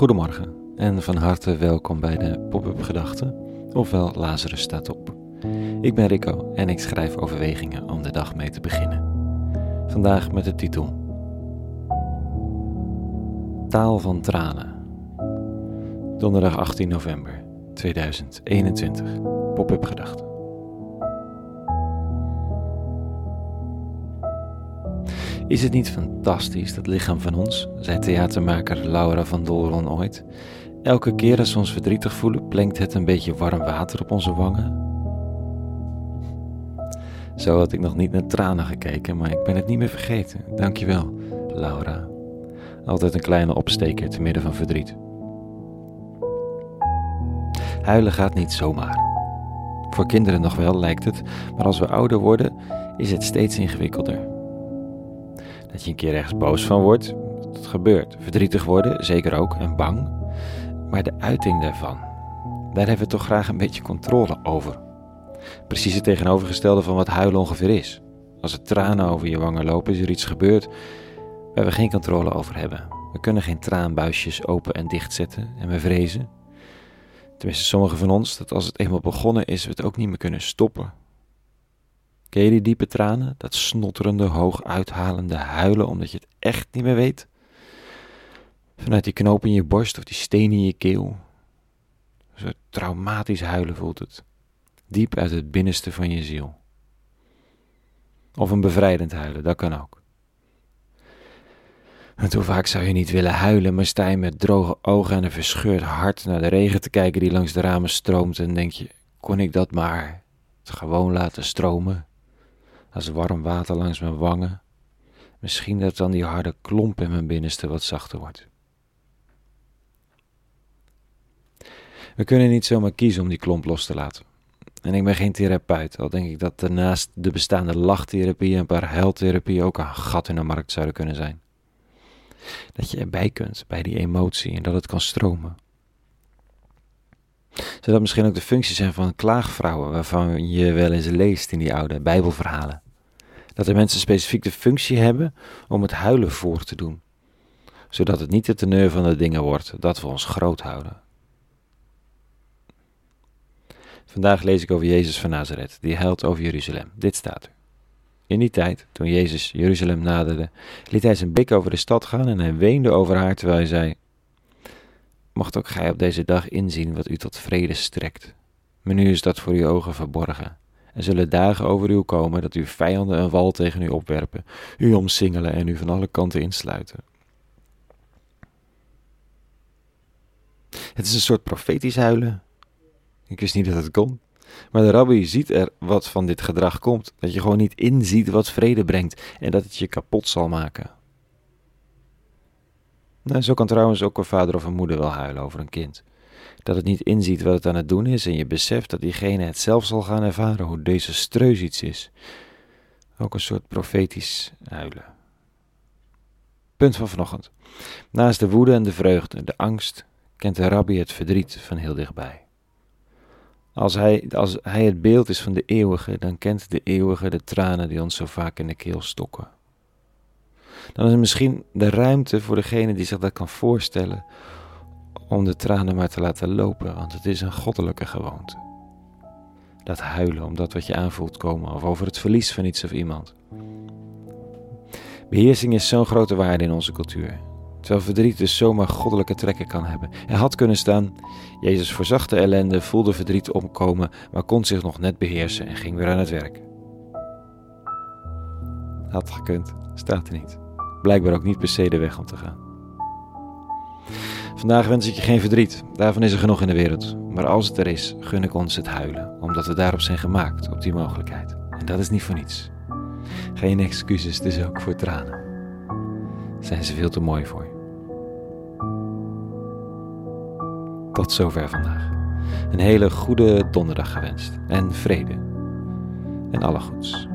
Goedemorgen en van harte welkom bij de Pop-up Gedachten, ofwel Lazarus staat op. Ik ben Rico en ik schrijf overwegingen om de dag mee te beginnen. Vandaag met de titel Taal van tranen. Donderdag 18 november 2021. Pop-up Gedachten. Is het niet fantastisch, dat lichaam van ons, zei theatermaker Laura van Dolron ooit. Elke keer als we ons verdrietig voelen, plenkt het een beetje warm water op onze wangen. Zo had ik nog niet naar tranen gekeken, maar ik ben het niet meer vergeten. Dankjewel, Laura. Altijd een kleine opsteker te midden van verdriet. Huilen gaat niet zomaar. Voor kinderen nog wel, lijkt het, maar als we ouder worden, is het steeds ingewikkelder. Dat je een keer ergens boos van wordt, dat gebeurt. Verdrietig worden, zeker ook, en bang. Maar de uiting daarvan, daar hebben we toch graag een beetje controle over. Precies het tegenovergestelde van wat huilen ongeveer is. Als er tranen over je wangen lopen, is er iets gebeurd waar we geen controle over hebben. We kunnen geen traanbuisjes open en dicht zetten en we vrezen. Tenminste, sommigen van ons, dat als het eenmaal begonnen is, we het ook niet meer kunnen stoppen. Ken je die diepe tranen? Dat snotterende, hoog uithalende huilen omdat je het echt niet meer weet? Vanuit die knoop in je borst of die steen in je keel. Zo traumatisch huilen voelt het. Diep uit het binnenste van je ziel. Of een bevrijdend huilen, dat kan ook. Want hoe vaak zou je niet willen huilen, maar sta je met droge ogen en een verscheurd hart naar de regen te kijken die langs de ramen stroomt en denk je, kon ik dat maar gewoon laten stromen? Als warm water langs mijn wangen. Misschien dat dan die harde klomp in mijn binnenste wat zachter wordt. We kunnen niet zomaar kiezen om die klomp los te laten. En ik ben geen therapeut, al denk ik dat naast de bestaande lachtherapie en een paar huiltherapie ook een gat in de markt zouden kunnen zijn. Dat je erbij kunt bij die emotie en dat het kan stromen. Zou dat misschien ook de functie zijn van klaagvrouwen, waarvan je wel eens leest in die oude Bijbelverhalen? Dat de mensen specifiek de functie hebben om het huilen voor te doen, zodat het niet de teneur van de dingen wordt dat we ons groot houden. Vandaag lees ik over Jezus van Nazareth, die huilt over Jeruzalem. Dit staat er. In die tijd, toen Jezus Jeruzalem naderde, liet hij zijn blik over de stad gaan en hij weende over haar terwijl hij zei: Mocht ook gij op deze dag inzien wat u tot vrede strekt. Maar nu is dat voor uw ogen verborgen. Er zullen dagen over u komen dat uw vijanden een wal tegen u opwerpen, u omsingelen en u van alle kanten insluiten. Het is een soort profetisch huilen. Ik wist niet dat het kon. Maar de rabbi ziet er wat van dit gedrag komt. Dat je gewoon niet inziet wat vrede brengt en dat het je kapot zal maken. Nou, zo kan trouwens ook een vader of een moeder wel huilen over een kind. Dat het niet inziet wat het aan het doen is en je beseft dat diegene het zelf zal gaan ervaren hoe deze streus iets is. Ook een soort profetisch huilen. Punt van vanochtend. Naast de woede en de vreugde, de angst, kent de rabbi het verdriet van heel dichtbij. Als hij, als hij het beeld is van de eeuwige, dan kent de eeuwige de tranen die ons zo vaak in de keel stokken dan is er misschien de ruimte voor degene die zich dat kan voorstellen om de tranen maar te laten lopen, want het is een goddelijke gewoonte. Dat huilen om dat wat je aanvoelt komen of over het verlies van iets of iemand. Beheersing is zo'n grote waarde in onze cultuur. Terwijl verdriet dus zomaar goddelijke trekken kan hebben. Er had kunnen staan: Jezus voorzag de ellende, voelde verdriet omkomen, maar kon zich nog net beheersen en ging weer aan het werk. Had gekund, staat er niet blijkbaar ook niet per se de weg om te gaan. Vandaag wens ik je geen verdriet, daarvan is er genoeg in de wereld. Maar als het er is, gun ik ons het huilen, omdat we daarop zijn gemaakt, op die mogelijkheid. En dat is niet voor niets. Geen excuses, dus ook voor tranen. Zijn ze veel te mooi voor je. Tot zover vandaag. Een hele goede donderdag gewenst en vrede en alle goeds.